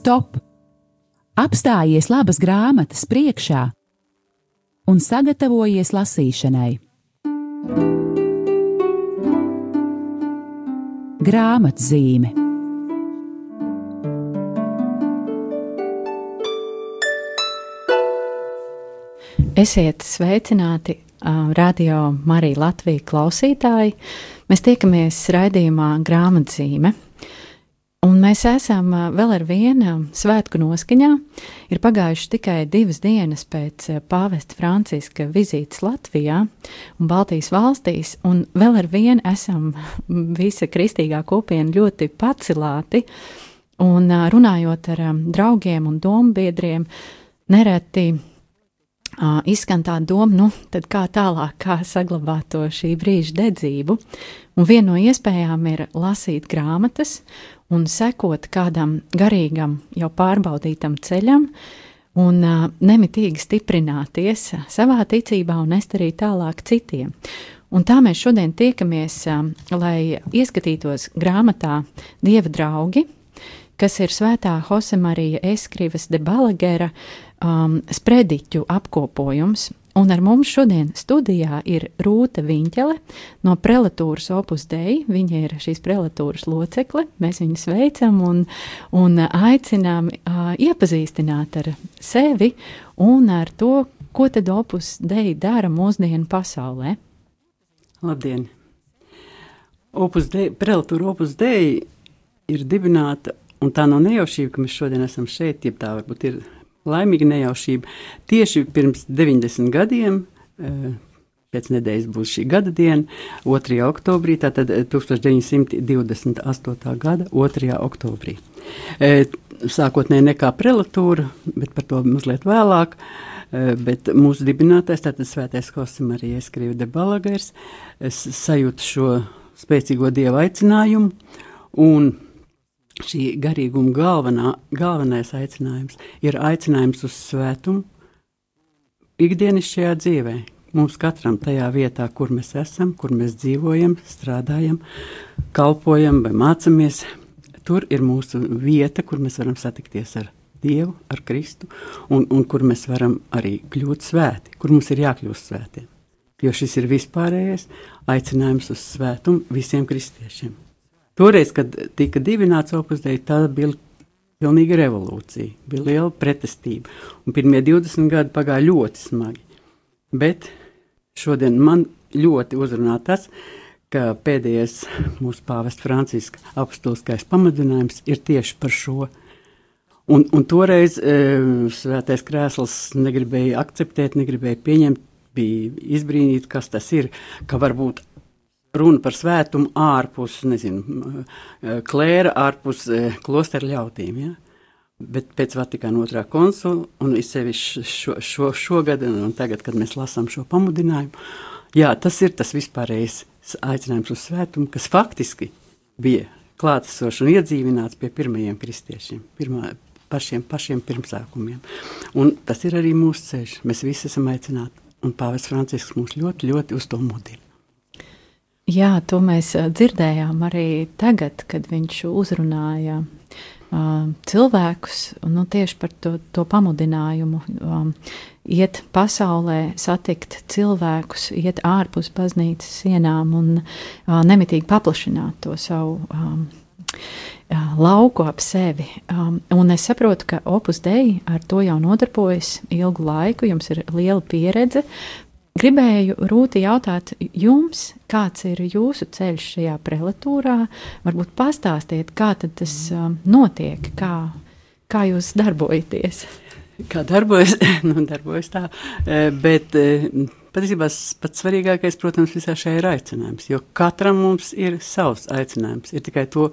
stop! Apstājies labas grāmatas priekšā un sagatavojies lasīšanai. Grāmatzīme Esiet sveicināti, radio Marija Latvija klausītāji. Mēs tiekamies raidījumā grāmatzīme. Un mēs esam vēl ar vienu svētku noskaņā. Ir pagājuši tikai divas dienas pēc pāvesta Franciska vizītes Latvijā un Baltijas valstīs, un vēl ar vienu esam visa kristīgā kopiena ļoti pacilāti. Un runājot ar draugiem un dombiedriem, nereti uh, izskan tā doma, nu, tad kā tālāk, kā saglabāt to šī brīža dedzību. Un viena no iespējām ir lasīt grāmatas un sekot kādam garīgam, jau pārbaudītam ceļam, un uh, nemitīgi stiprināties savā ticībā un nest arī tālāk citiem. Un tā mēs šodien tiekamies, uh, lai ieskatītos grāmatā Dieva draugi, kas ir svētā Josemarija Eskrivas de Balagera uh, um, sprediķu apkopojums. Un ar mums šodien studijā ir Rūta Viņķele no prelatūras Opus Dei. Viņa ir šīs prelatūras locekle. Mēs viņu sveicam un, un aicinām uh, iepazīstināt ar sevi un ar to, ko tad Opus Dei dara mūsdienu pasaulē. Labdien! Opus Dei, prelatūra Opus Dei ir dibināta, un tā nav nejaušība, ka mēs šodien esam šeit, ja tā varbūt ir laimīga nejaušība. Tieši pirms 90 gadiem, eh, pēc nedēļas būs šī gada diena, 2. oktobrī, tātad 1928. gada 2. oktobrī. Eh, sākotnēji nekā prelatūra, bet par to mazliet vēlāk. Eh, bet mūsu dibinātājs, tātad Svētais Kosim arī ieskrīja de Balagers, sajūta šo spēcīgo dievu aicinājumu un šī garīguma galvenā, galvenais aicinājums ir aicinājums uz svētumu ikdienišķajā dzīvē. Mums katram tajā vietā, kur mēs esam, kur mēs dzīvojam, strādājam, kalpojam vai mācāmies, tur ir mūsu vieta, kur mēs varam satikties ar Dievu, ar Kristu, un, un kur mēs varam arī kļūt svēti, kur mums ir jākļūst svētiem. Jo šis ir vispārējais aicinājums uz svētumu visiem kristiešiem. Toreiz, kad tika dibināts opus dei, tā bija pilnīga revolūcija, bija liela pretestība. Un pirmie 20 gadi pagāja ļoti smagi. Bet šodien man ļoti uzrunā tas, ka pēdējais mūsu pāvests Franciska apstulskais pamudinājums ir tieši par šo. Un, un toreiz e, svētais krēsls negribēja akceptēt, negribēja pieņemt, bija izbrīnīti, kas tas ir, ka varbūt runa par svētumu ārpus, nezinu, klēra, ārpus eh, klostera ļautīm. Ja? Bet pēc Vatikāna otrā konsula, un izsevišķi šo, šo, šogad, un tagad, kad mēs lasām šo pamudinājumu, jā, tas ir tas vispārējais aicinājums uz svētumu, kas faktiski bija klātesošs un iedzīvināts pie pirmajiem kristiešiem, pirmā, pašiem, pašiem pirmsākumiem. Un tas ir arī mūsu ceļš. Mēs visi esam aicināti, un Pāvests Francisks mūs ļoti, ļoti uz to mudina. Jā, to mēs dzirdējām arī tagad, kad viņš uzrunāja cilvēkus nu, tieši par to, to pamudinājumu. Um, iet pasaulē, satikt cilvēkus, iet ārpus baznīcas sienām un uh, nemitīgi paplašināt to savu um, lauku ap sevi. Um, un es saprotu, ka Opus Dei ar to jau nodarbojas ilgu laiku, jums ir liela pieredze, Gribēju Rūti jautāt jums, kāds ir jūsu ceļš šajā prelatūrā? Varbūt pastāstiet, kā tas um, notiek, kā, kā jūs darbojaties. Kā darbojas, nu, darbojas tā, e, bet e, patiesībā pats svarīgākais, protams, visā šajā ir aicinājums, jo katram mums ir savs aicinājums, ir tikai to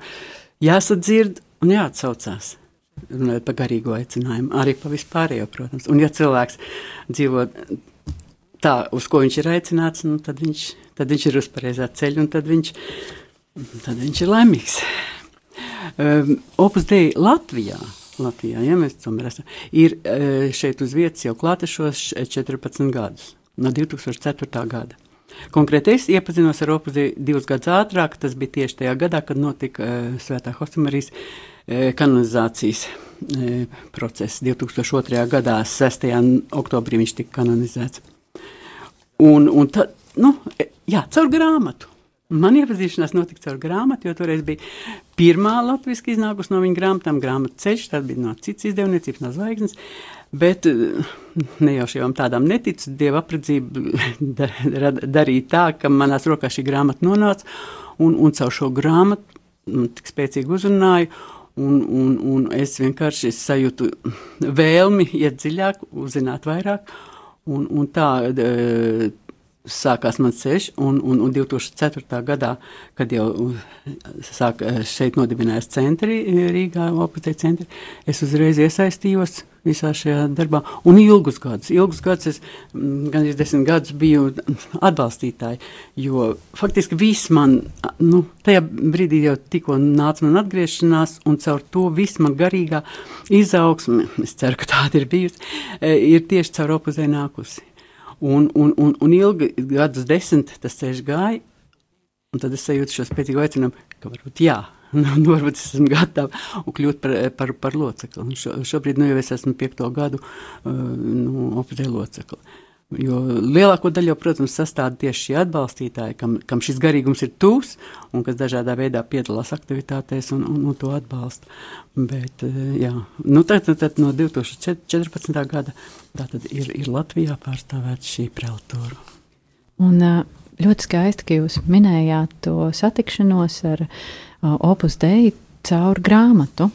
jāsadzird un jāatsaucās runājot par garīgo aicinājumu, arī par vispārējo, protams. Un ja cilvēks dzīvo tā, uz ko viņš ir aicināts, nu, tad, viņš, tad viņš ir uz pareizā ceļa un tad viņš, tad viņš ir laimīgs. Um, Opus Dei Latvijā. Latvijā, ja mēs tomēr esam, ir uh, šeit uz vietas jau klātešos 14 gadus, no 2004. gada. Konkrēti es iepazinos ar Opus divus gadus ātrāk, tas bija tieši tajā gadā, kad notika uh, Svētā Hosemarijas uh, kanonizācijas e, process. 2002. gadā, 6. oktobrī viņš tika kanonizēts. Un, un tad, nu, e, jā, caur grāmatu. Man iepazīšanās notika caur grāmatu, jo toreiz bija pirmā latviešu iznākusi no viņa grāmatām, grāmatu ceļš, tad bija no citas izdevniecības, no zvaigznes. Bet ne jau šiem tādām neticu, dieva apredzība darīja tā, ka manās rokās šī grāmata nonāca, un, un caur šo grāmatu man tik spēcīgi uzrunāja, un, un, un es vienkārši sajūtu vēlmi iet dziļāk, uzzināt vairāk, un, un tā sākās mans ceļš, un, un, un 2004. gadā, kad jau sāk šeit nodibinājās centri Rīgā, opatē centri, es uzreiz iesaistījos visā šajā darbā, un ilgus gadus, ilgus gadus es, gan arī desmit gadus biju atbalstītāji, jo faktiski viss man, nu, tajā brīdī jau tikko nāca man atgriešanās, un caur to viss man garīgā izaugsme, es ceru, ka tāda ir bijusi, ir tieši caur opuzē nākusi. Un, un, un, un ilgi, gadus desmit, tas ceļš gāja, un tad es sajūtu šo spēcīgu aicinājumu, ka varbūt jā, nu, nu, varbūt es esmu gatava un kļūt par, par, par locekli. Un šo, šobrīd nu, jau es esmu piekto gadu uh, nu, optē locekli. Jo lielāko daļu, protams, sastāv tieši šie atbalstītāji, kam, kam šis garīgums ir tūs un kas dažādā veidā piedalās aktivitātēs un, un, un to atbalsta. Bet, eh, jā, nu, tad, tad no 2014. gada ir, ir Latvijā pārstāvēta šī preltūra. Un eh, ļoti skaisti, ka jūs minējāt to satikšanos ar uh, Opus Dei caur grāmatu.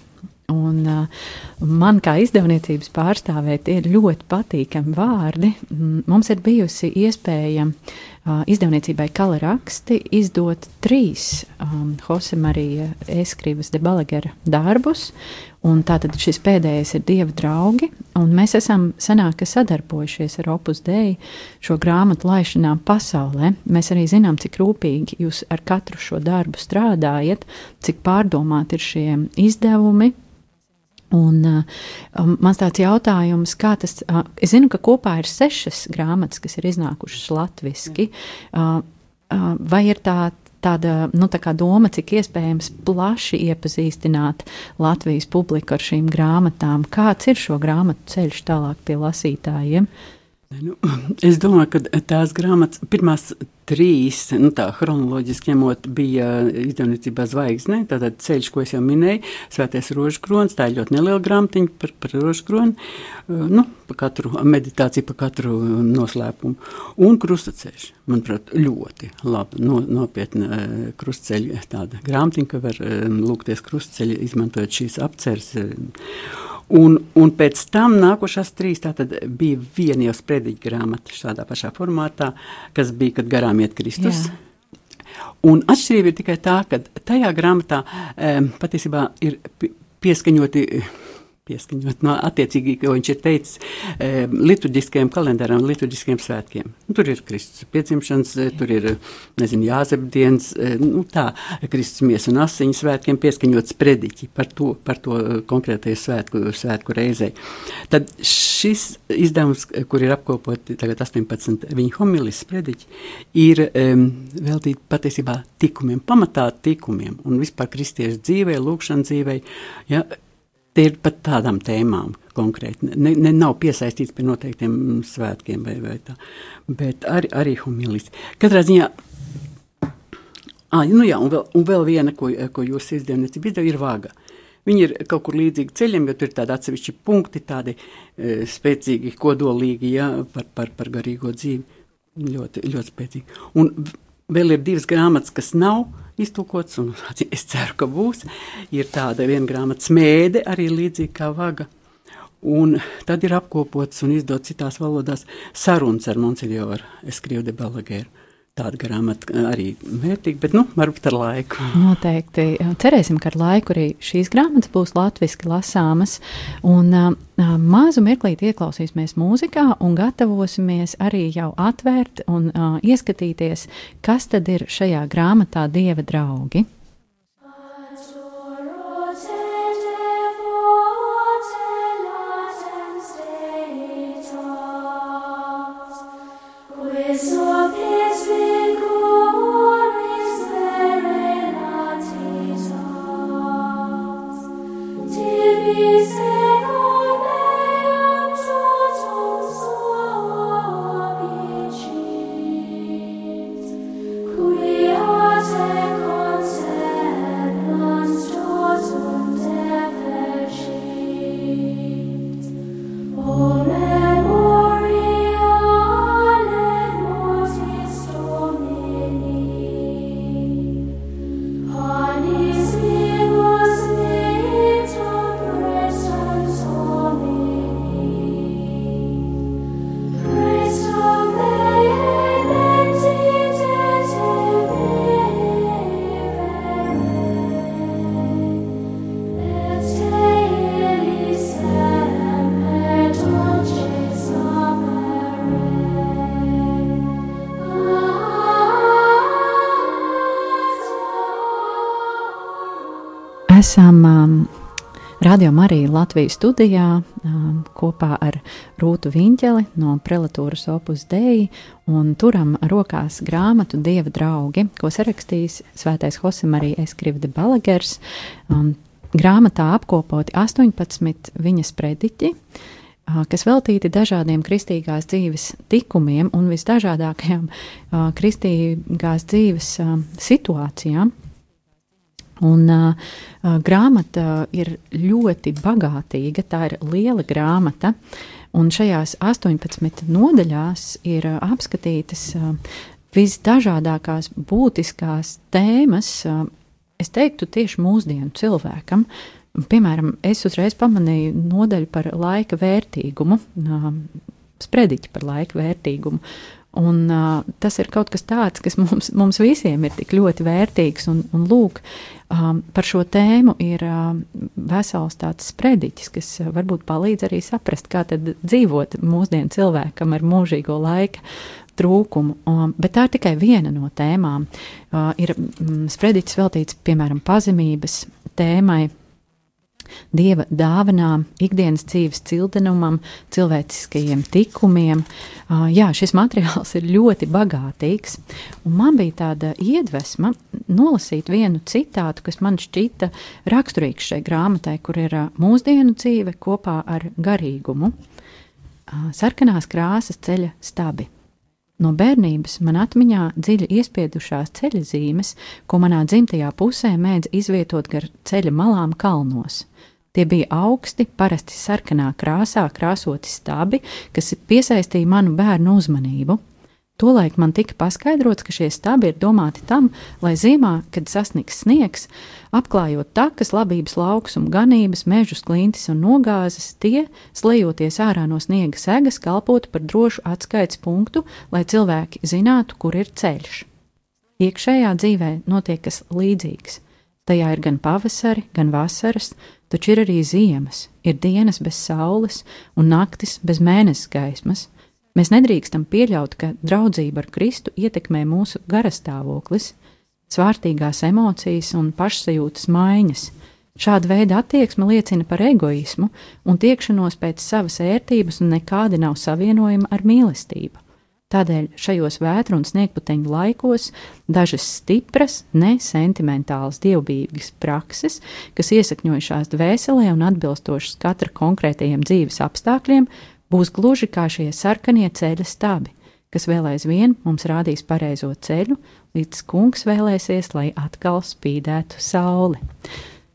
Un, uh, man kā izdevniecības pārstāvē tie ir ļoti patīkami vārdi. Mums ir bijusi iespēja uh, izdevniecībai Kala raksti izdot trīs um, Jose Marija Eskrivas de Balagera darbus. Un tātad šis pēdējais ir Dieva draugi, un mēs esam senāk sadarbojušies ar Opus Dei šo grāmatu laišanā pasaulē. Mēs arī zinām, cik rūpīgi jūs ar katru šo darbu strādājat, cik pārdomāti ir šie izdevumi, Un, uh, mans tāds jautājums, kā tas, uh, es zinu, ka kopā ir sešas grāmatas, kas ir iznākušas latviešu. Uh, uh, vai ir tā, tāda nu, tā doma, cik iespējams plaši iepazīstināt Latvijas publiku ar šīm grāmatām? Kāds ir šo grāmatu ceļš tālāk pie lasītājiem? Nu, es domāju, ka tās grāmatas, pirmās trīs, nu tā chronoloģiski ņemot, bija izdevniecībā zvaigzne, tātad ceļš, ko es jau minēju, svētais rožkrons, tā ir ļoti neliela grāmatiņa par, par rožkroni, uh, nu, pa katru meditāciju, pa katru noslēpumu, un krustaceļš, manuprāt, ļoti labi, no, nopietna krustaceļa tāda grāmatiņa, ka var lūgties krustaceļa, izmantojot šīs apceres, Un, un pēc tam nākošās trīs bija viena jau sprediķa grāmata šādā pašā formātā, kas bija, kad garām iet Kristus. Jā. Un atšķirība ir tikai tā, ka tajā grāmatā um, patiesībā ir pieskaņoti pieskaņot no attiecīgi, ko viņš ir teicis, e, liturģiskajam kalendāram, liturģiskiem svētkiem. Nu, tur ir Kristus piedzimšanas, e, tur ir, nezinu, Jāzepdienas, e, nu tā, Kristus mies un asiņu svētkiem pieskaņots prediķi par to, par to konkrētajai svētku, svētku reizei. Tad šis izdevums, kur ir apkopoti tagad 18 viņa homilis prediķi, ir um, veltīti patiesībā tikumiem, pamatā tikumiem un vispār kristiešu dzīvē, lūkšana dzīvē, ja, Tie ir pat tādām tēmām konkrēti. Ne, ne, nav piesaistīts pie noteiktiem svētkiem vai, vai tā, bet arī, arī humilis. Katrā ziņā, ah, nu jā, un vēl, un vēl viena, ko, ko jūs izdevniecība izdeva, ir vāga. Viņi ir kaut kur līdzīgi ceļiem, jo tur ir tādi atsevišķi punkti, tādi e, spēcīgi, kodolīgi, jā, par, par, par garīgo dzīvi. Ļoti, ļoti spēcīgi. Un vēl ir divas grāmatas, kas nav iztulkots, un es ceru, ka būs. Ir tāda viena grāmata smēde, arī līdzīga kā vaga. Un tad ir apkopots un izdots citās valodās sarunas ar Monsignoru Eskriju de Balagueru tāda grāmata arī vērtīga, bet nu, varbūt ar laiku. Noteikti. Cerēsim, ka ar laiku arī šīs grāmatas būs latviešu lasāmas. Un uh, mazu mirklīti ieklausīsimies mūzikā un gatavosimies arī jau atvērt un uh, ieskatīties, kas tad ir šajā grāmatā Dieva draugi. Esam um, Radio Marija Latvijas studijā um, kopā ar Rūtu Viņķeli no prelatūras opus Dei un turam rokās grāmatu Dieva draugi, ko sarakstījis svētais Hosemarija Eskrivde Balagers. Um, grāmatā apkopoti 18 viņas prediķi, uh, kas veltīti dažādiem kristīgās dzīves tikumiem un visdažādākajām uh, kristīgās dzīves uh, situācijām. Un uh, grāmata ir ļoti bagātīga, tā ir liela grāmata, un šajās 18 nodaļās ir uh, apskatītas uh, visdažādākās būtiskās tēmas, uh, es teiktu, tieši mūsdienu cilvēkam. Piemēram, es uzreiz pamanīju nodaļu par laika vērtīgumu, uh, sprediķi par laika vērtīgumu. Un, uh, tas ir kaut kas tāds, kas mums, mums visiem ir tik ļoti vērtīgs. Un, un lūk, um, par šo tēmu ir um, vesels tāds sprediķis, kas uh, varbūt palīdz arī saprast, kā dzīvot mūsdienu cilvēkam ar mūžīgo laika trūkumu. Um, bet tā ir tikai viena no tēmām. Uh, ir um, sprediķis veltīts piemēram pazemības tēmai dieva dāvanām, ikdienas dzīves cildenumam, cilvēciskajiem tikumiem. Uh, jā, šis materiāls ir ļoti bagātīgs, un man bija tāda iedvesma nolasīt vienu citātu, kas man šķita raksturīgs šai grāmatai, kur ir uh, mūsdienu dzīve kopā ar garīgumu. Uh, sarkanās krāsas ceļa stabi. No bērnības man atmiņā dziļi iespiedušās ceļa zīmes, ko manā dzimtajā pusē mēdz izvietot gar ceļa malām kalnos. Tie bija augsti, parasti sarkanā krāsā krāsoti stabi, kas piesaistīja manu bērnu uzmanību. Tolaik man tika paskaidrots, ka šie stabi ir domāti tam, lai ziemā, kad sasnigs sniegs, apklājot takas, labības laukus un ganības, mežus, klintis un nogāzes, tie, slejoties ārā no sniega segas, kalpotu par drošu atskaites punktu, lai cilvēki zinātu, kur ir ceļš. Iekšējā dzīvē notiek kas līdzīgs. Tajā ir gan pavasari, gan vasaras, taču ir arī ziemas, ir dienas bez saules un naktis bez mēnesis gaismas. Mēs nedrīkstam pieļaut, ka draudzība ar Kristu ietekmē mūsu garastāvoklis, svārtīgās emocijas un pašsajūtas maiņas. Šāda veida attieksme liecina par egoismu un tiekšanos pēc savas ērtības un nekādi nav savienojama ar mīlestību. Tādēļ šajos vētru un sniegputeņu laikos dažas stipras, nesentimentālas dievbijīgas prakses, kas iesakņojušās dvēselē un atbilstošas katra konkrētajiem dzīves apstākļiem, būs gluži kā šie sarkanie ceļa stabi, kas vēl aizvien mums rādīs pareizo ceļu, līdz kungs vēlēsies, lai atkal spīdētu sauli.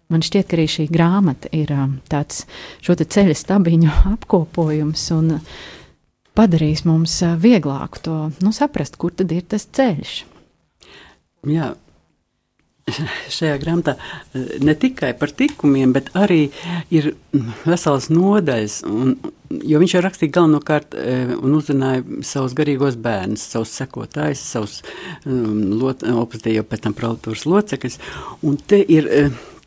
Man šķiet, ka arī šī grāmata ir um, tāds šo ceļa stabiņu apkopojums, un uh, padarīs mums vieglāku to nu, saprast, kur tad ir tas ceļš. Jā. Šajā grāmatā ne tikai par tikumiem, bet arī ir vesels nodaļas. Un, jo viņš jau rakstīja galvenokārt un uzrunāja savus garīgos bērnus, savus sekotājus, savus um, opusdēju pēc tam pralitūras locekļus. Un te ir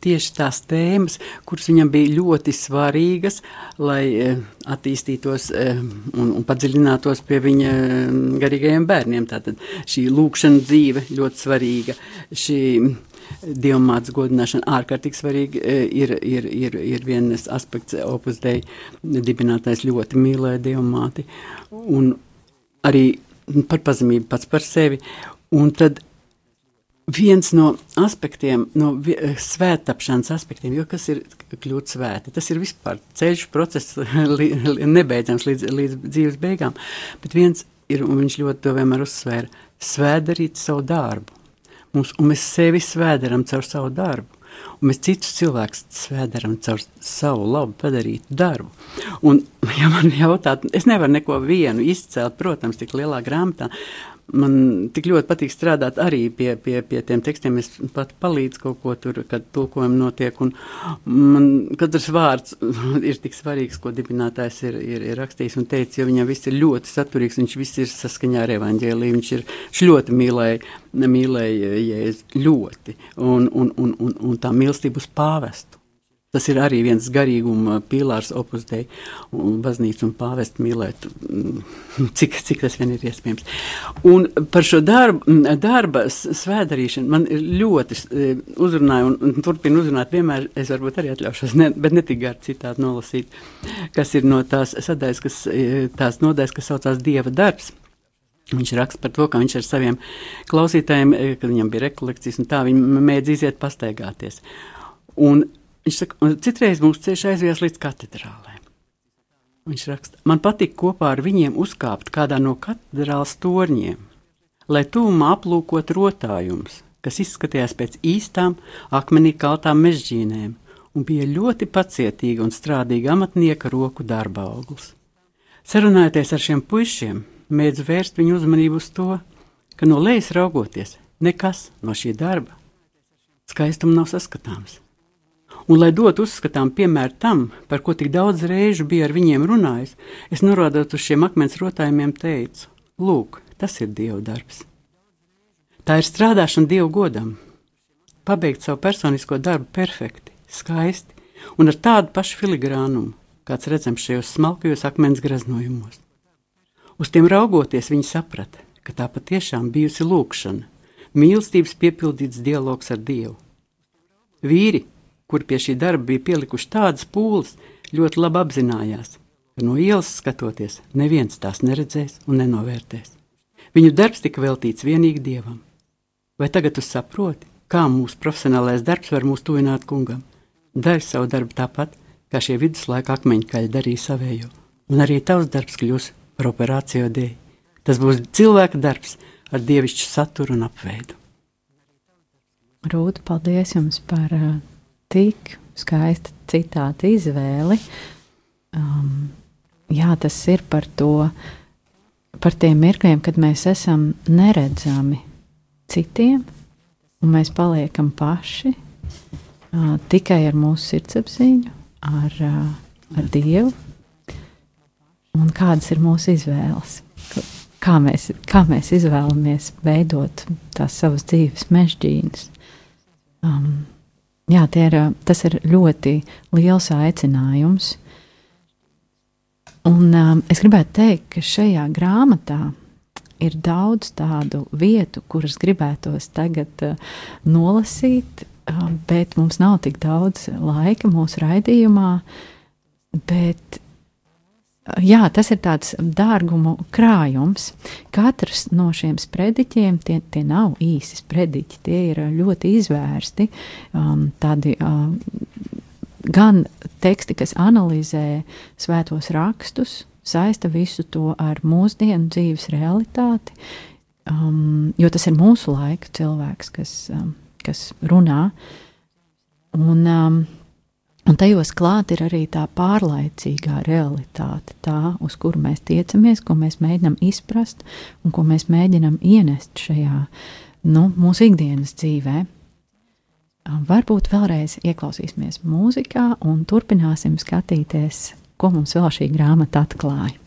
tieši tās tēmas, kuras viņam bija ļoti svarīgas, lai attīstītos un, un padziļinātos pie viņa garīgajiem bērniem. Tātad šī lūkšana dzīve ļoti svarīga. Šī dievmātes godināšana ārkārtīgi svarīga e, ir, ir, ir, ir viens aspekts opus dei dibinātais ļoti mīlēja dievmāti un arī par pazemību pats par sevi. Un tad viens no aspektiem, no svētapšanas aspektiem, jo kas ir kļūt svēti, tas ir vispār ceļš, process nebeidzams līdz, līdz dzīves beigām, bet viens ir, un viņš ļoti to vienmēr uzsvēra, svēdarīt savu darbu. Mums, un mēs sevi svēdaram caur savu darbu. Un mēs citus cilvēkus svēdaram caur savu labu padarītu darbu. Un, ja man jautā, es nevaru neko vienu izcelt, protams, tik lielā grāmatā, man tik ļoti patīk strādāt arī pie, pie, pie tiem tekstiem. Es pat palīdzu kaut ko tur, kad tulkojumi notiek. Man katrs vārds ir tik svarīgs, ko dibinātājs ir, ir, ir rakstījis un teicis, jo viņam viss ir ļoti saturīgs. Viņš viss ir saskaņā ar evaņģēliju. Viņš, ir, viņš ļoti mīlēja, mīlēja Jēzu ļoti. Un, un, un, un, un tā mīlestība uz pāvestu. Tas ir arī viens garīguma pīlārs opusdei, un baznīca un pāvest mīlēt, mm, cik, cik tas vien ir iespējams. Un par šo darbu, darba svēdarīšanu man ļoti e, uzrunāja un, un turpina uzrunāt vienmēr, es varbūt arī atļaušos, ne, bet ne tik gari citādi nolasīt, kas ir no tās sadaļas, kas, e, tās nodaļas, kas saucās Dieva darbs. Viņš raksta par to, ka viņš ar saviem klausītājiem, e, kad viņam bija rekolekcijas un tā, viņi mēdz iziet pastaigāties. Un Viņš saka, citreiz mūsu ceļš aizvies līdz katedrālē. Viņš raksta, man patīk kopā ar viņiem uzkāpt kādā no katedrālas torņiem, lai tūmā aplūkot rotājumus, kas izskatījās pēc īstām akmenī kaltām mežģīnēm un bija ļoti pacietīga un strādīga amatnieka roku darba auglis. Sarunājoties ar šiem puišiem, mēdz vērst viņu uzmanību uz to, ka no lejas raugoties, nekas no šī darba skaistuma nav saskatāms un lai dotu uzskatām piemēru tam, par ko tik daudz reižu bija ar viņiem runājis, es norādot uz šiem akmens rotājumiem teicu: Lūk, tas ir Dieva darbs. Tā ir strādāšana Dieva godam, pabeigt savu personisko darbu perfekti, skaisti un ar tādu pašu filigrānumu, kāds redzams šajos smalkajos akmens graznojumos. Uz tiem raugoties, viņi saprata, ka tā patiešām bijusi lūkšana, mīlestības piepildīts dialogs ar Dievu. Vīri, kur pie šī darba bija pielikuši tādas pūles, ļoti labi apzinājās, ka no ielas skatoties, neviens tās neredzēs un nenovērtēs. Viņu darbs tika veltīts vienīgi dievam. Vai tagad tu saproti, kā mūsu profesionālais darbs var mūs tuvināt kungam? Dari savu darbu tāpat, kā šie viduslaika akmeņkaļi darīja savējo, un arī tavs darbs kļūs par operāciju dēļ. Tas būs cilvēka darbs ar dievišķu saturu un apveidu. Rūta, paldies jums par uh, tik skaista citāta izvēli. Um, jā, tas ir par to, par tiem mirkļiem, kad mēs esam neredzami citiem, un mēs paliekam paši uh, tikai ar mūsu sirdsapziņu, ar, uh, ar Dievu. Un kādas ir mūsu izvēles? Kā mēs, kā mēs izvēlamies veidot tās savas dzīves mežģīnas? Um, Jā, ir, tas ir ļoti liels aicinājums. Un, um, es gribētu teikt, ka šajā grāmatā ir daudz tādu vietu, kuras gribētos tagad uh, nolasīt, uh, bet mums nav tik daudz laika mūsu raidījumā. Bet jā, tas ir tāds dārgumu krājums. Katrs no šiem sprediķiem, tie, tie nav īsi sprediķi, tie ir ļoti izvērsti. Um, tādi, um, gan teksti, kas analizē svētos rakstus, saista visu to ar mūsdienu dzīves realitāti, um, jo tas ir mūsu laika cilvēks, kas, um, kas runā. Un, um, Un tajos klāt ir arī tā pārlaicīgā realitāte, tā, uz kuru mēs tiecamies, ko mēs mēģinām izprast un ko mēs mēģinām ienest šajā nu, mūsu ikdienas dzīvē. Varbūt vēlreiz ieklausīsimies mūzikā un turpināsim skatīties, ko mums vēl šī grāmata atklāja.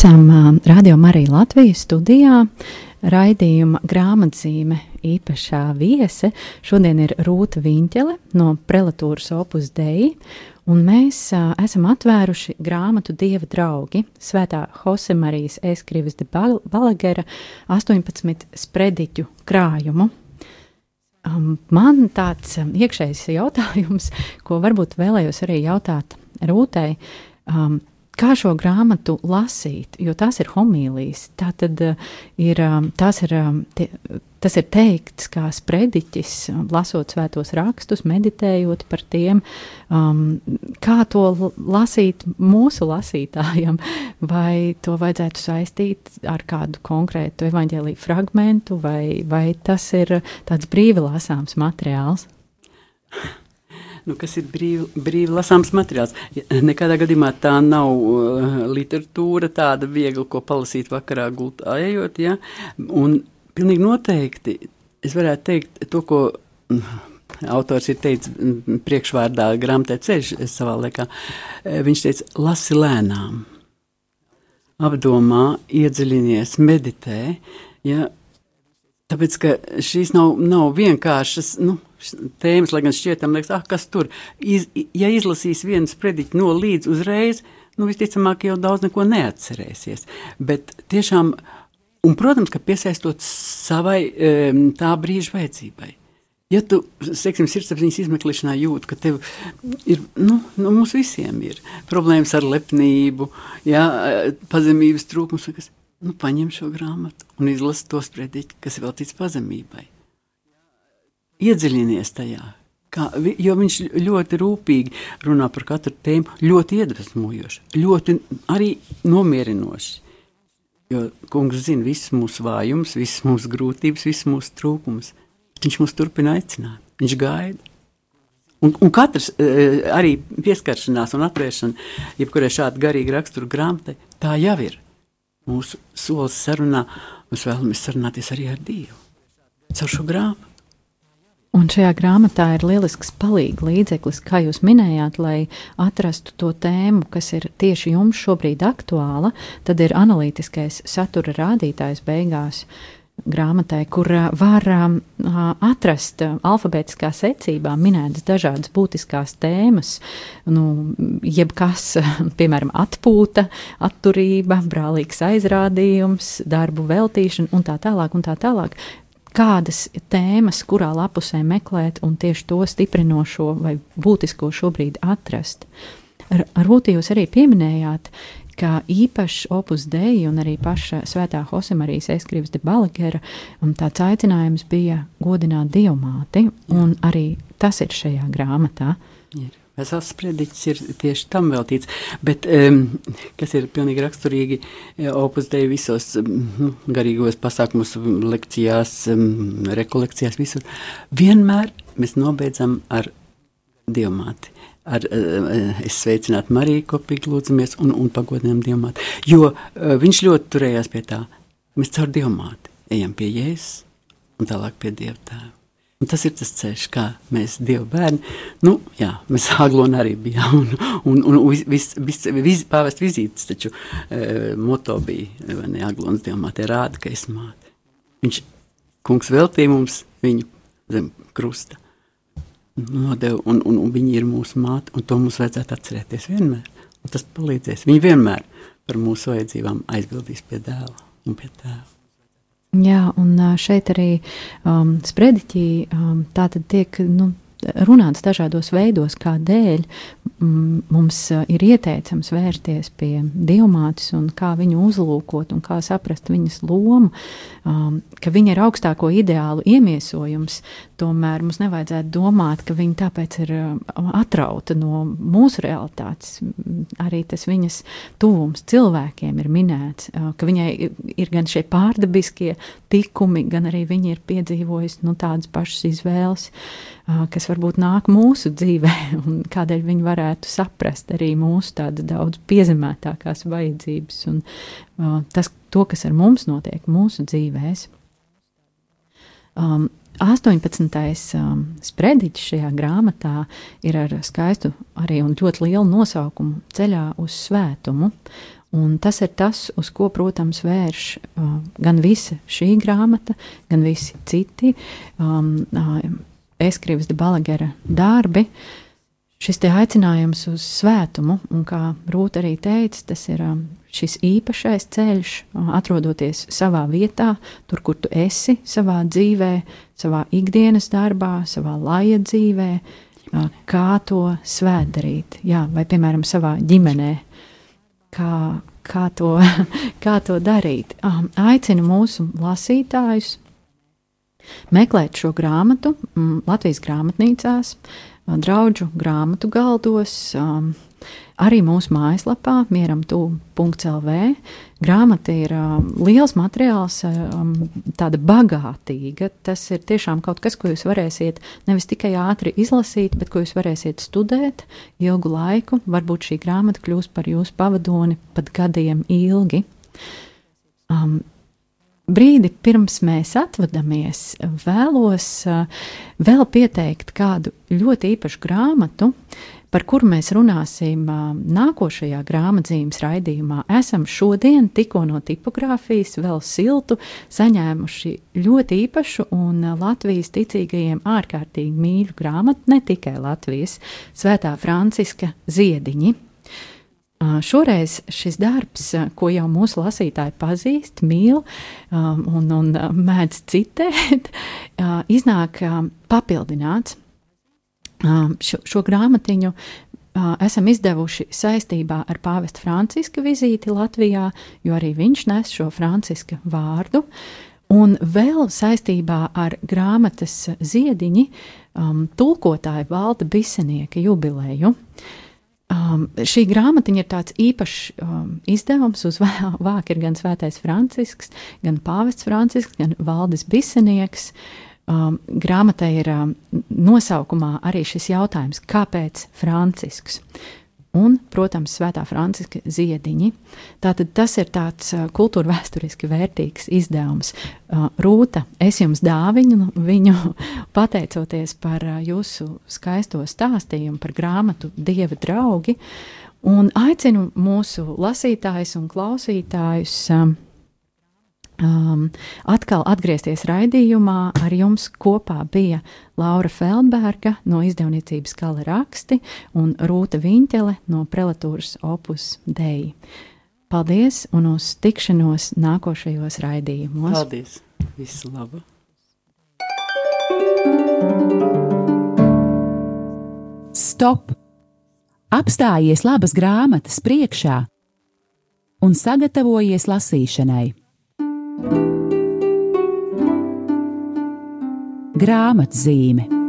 Esam Radio Marija Latvijas studijā. Raidījuma grāmatzīme īpašā viese šodien ir Rūta Viņķele no prelatūras Opus Dei, un mēs uh, esam atvēruši grāmatu Dieva draugi Svētā Josemarijas Eskrivas de Balagera 18 sprediķu krājumu. Um, man tāds iekšējs jautājums, ko varbūt vēlējos arī jautāt Rūtai. Um, kā šo grāmatu lasīt, jo tās ir homīlijas. Tā tad uh, ir, um, tās ir, um, tie, tas ir teikts kā sprediķis, um, lasot svētos rakstus, meditējot par tiem, um, kā to lasīt mūsu lasītājiem, vai to vajadzētu saistīt ar kādu konkrētu evaņģēlīju fragmentu, vai, vai tas ir tāds brīvi lasāms materiāls nu, kas ir brīvi, brīvi lasāms materiāls. Nekādā gadījumā tā nav uh, literatūra, tāda viegla, ko palasīt vakarā gultā ejot. Ja? Un pilnīgi noteikti es varētu teikt to, ko. Mm, autors ir teicis mm, priekšvārdā grāmatā ceļš savā laikā. Eh, viņš teica, lasi lēnām, apdomā, iedziļinies, meditē, ja, tāpēc, ka šīs nav, nav vienkāršas, nu, tēmas, lai gan šķietam, liekas, ah, kas tur. Iz, ja izlasīs vienu sprediķu no līdz uzreiz, nu, visticamāk, jau daudz neko neatcerēsies. Bet tiešām, un, protams, ka piesaistot savai tā brīža vajadzībai. Ja tu, teiksim, sirdsapziņas izmeklēšanā jūti, ka tev ir, nu, nu mums visiem ir problēmas ar lepnību, jā, pazemības trūkums, kas, nu, paņem šo grāmatu un izlasi to sprediķi, kas veltīts pazemībai iedziļinies tajā. Kā, jo viņš ļoti rūpīgi runā par katru tēmu, ļoti iedvesmojoši, ļoti arī nomierinoši. Jo kungs zina visus mūsu vājumus, visas mūsu grūtības, visas mūsu trūkumus. Viņš mūs turpina aicināt, viņš gaida. Un, un katrs e, arī pieskaršanās un atvēršana, jebkurai šāda garīga rakstura grāmatai, tā jau ir. Mūsu solis sarunā, mēs vēlamies sarunāties arī ar Dievu. Caur šo grāmatu. Un šajā grāmatā ir lielisks palīgs līdzeklis, kā jūs minējāt, lai atrastu to tēmu, kas ir tieši jums šobrīd aktuāla. Tad ir analītiskais satura rādītājs beigās grāmatai, kur var uh, atrast alfabētiskā secībā minētas dažādas būtiskās tēmas, nu, jebkas, piemēram, atpūta, atturība, brālīgs aizrādījums, darbu veltīšana un tā tālāk. Un tā tālāk kādas tēmas, kurā lapusē meklēt un tieši to stiprinošo vai būtisko šobrīd atrast. Ar, Rūtī jūs arī pieminējāt, ka īpašs opus dei un arī paša svētā Hosemarijas eskrības de Balagera tāds aicinājums bija godināt dievmāti, un arī tas ir šajā grāmatā. Ir. Vesels sprediķis ir tieši tam veltīts, bet um, kas ir pilnīgi raksturīgi e, opus dei visos um, garīgos pasākumos, lekcijās, um, rekolekcijās, visur. Vienmēr mēs nobeidzam ar dievmāti. Ar, uh, es sveicinātu Mariju, kopīgi lūdzamies un, un pagodinām dievmāti, jo uh, viņš ļoti turējās pie tā. Mēs caur dievmāti ejam pie Jēzus un tālāk pie Dievtēva. Un tas ir tas ceļš, kā mēs, Dieva bērni, nu, jā, mēs Aglonā arī bijām, un, un, un vis, vis, vis, pāvest vizītes, taču e, moto bija, vai ne, Aglonas Dieva māte rāda, ka es māte. Viņš, kungs veltīja mums viņu zem krusta, nodeva, un, un, un viņi ir mūsu māte, un to mums vajadzētu atcerēties vienmēr, un tas palīdzēs. Viņi vienmēr par mūsu vajadzībām aizbildīs pie dēla un pie tēva. Jā, un šeit arī um, sprediķī um, tā tad tiek nu, runāts dažādos veidos, kādēļ mums ir ieteicams vērsties pie dievmātes un kā viņu uzlūkot un kā saprast viņas lomu, um, ka viņa ir augstāko ideālu iemiesojums, tomēr mums nevajadzētu domāt, ka viņa tāpēc ir atrauta no mūsu realitātes. Arī tas viņas tuvums cilvēkiem ir minēts, ka viņai ir gan šie pārdabiskie tikumi, gan arī viņa ir piedzīvojusi nu, tādas pašas izvēles, kas varbūt nāk mūsu dzīvē, un kādēļ viņi varētu saprast arī mūsu tādas daudz piezemētākās vajadzības un tas, to, kas ar mums notiek mūsu dzīvēs. Um, 18. Um, sprediķis šajā grāmatā ir ar skaistu arī un ļoti lielu nosaukumu Ceļā uz svētumu. Un tas ir tas, uz ko, protams, vērš uh, gan visa šī grāmata, gan visi citi um, uh, Eskrivas de Balagera darbi. Šis aicinājums uz svētumu, un kā Rūta arī teica, tas ir um, šis īpašais ceļš, uh, atrodoties savā vietā, tur, kur tu esi, savā dzīvē, savā ikdienas darbā, savā laika dzīvē, uh, kā to svētdarīt, jā, vai piemēram savā ģimenē kā, kā, to, kā to darīt. Um, aicinu mūsu lasītājus meklēt šo grāmatu mm, Latvijas grāmatnīcās, draugu grāmatu galdos. Um, Arī mūsu mājaslapā, mieram, tu.lv. Grāmata ir um, liels materiāls, um, tāda bagātīga. Tas ir tiešām kaut kas, ko jūs varēsiet nevis tikai ātri izlasīt, bet ko jūs varēsiet studēt ilgu laiku. Varbūt šī grāmata kļūs par jūsu pavadoni pat gadiem ilgi. Um, brīdi pirms mēs atvadāmies, vēlos uh, vēl pieteikt kādu ļoti īpašu grāmatu, par kuru mēs runāsim nākošajā grāmatzīmes raidījumā, esam šodien tikko no tipogrāfijas vēl siltu saņēmuši ļoti īpašu un Latvijas ticīgajiem ārkārtīgi mīļu grāmatu, ne tikai Latvijas, Svētā Franciska ziediņi. Šoreiz šis darbs, ko jau mūsu lasītāji pazīst, mīl un, un mēdz citēt, iznāk papildināts šo, šo grāmatiņu esam izdevuši saistībā ar pāvesta Franciska vizīti Latvijā, jo arī viņš nes šo Franciska vārdu. Un vēl saistībā ar grāmatas ziediņi um, tulkotāja valda Bisenieka jubileju. Um, šī grāmatiņa ir tāds īpašs um, izdevums. Uz vāka ir gan Svētais Francisks, gan Pāvests Francisks, gan Valdis Bisenieks. Uh, um, grāmatai ir um, nosaukumā arī šis jautājums, kāpēc Francisks? Un, protams, Svētā Franciska ziediņi. Tātad tas ir tāds kultūra vēsturiski vērtīgs izdevums. Rūta, es jums dāviņu viņu pateicoties par jūsu skaisto stāstījumu par grāmatu Dieva draugi, un aicinu mūsu lasītājus un klausītājus. Um, atkal atgriezties raidījumā. Ar jums kopā bija Laura Feldberga no izdevniecības Kala raksti un Rūta Viņķele no prelatūras Opus Dei. Paldies un uz tikšanos nākošajos raidījumos. Paldies! Visu labu! Stop! Apstājies labas grāmatas priekšā un sagatavojies lasīšanai. Grāmatzīme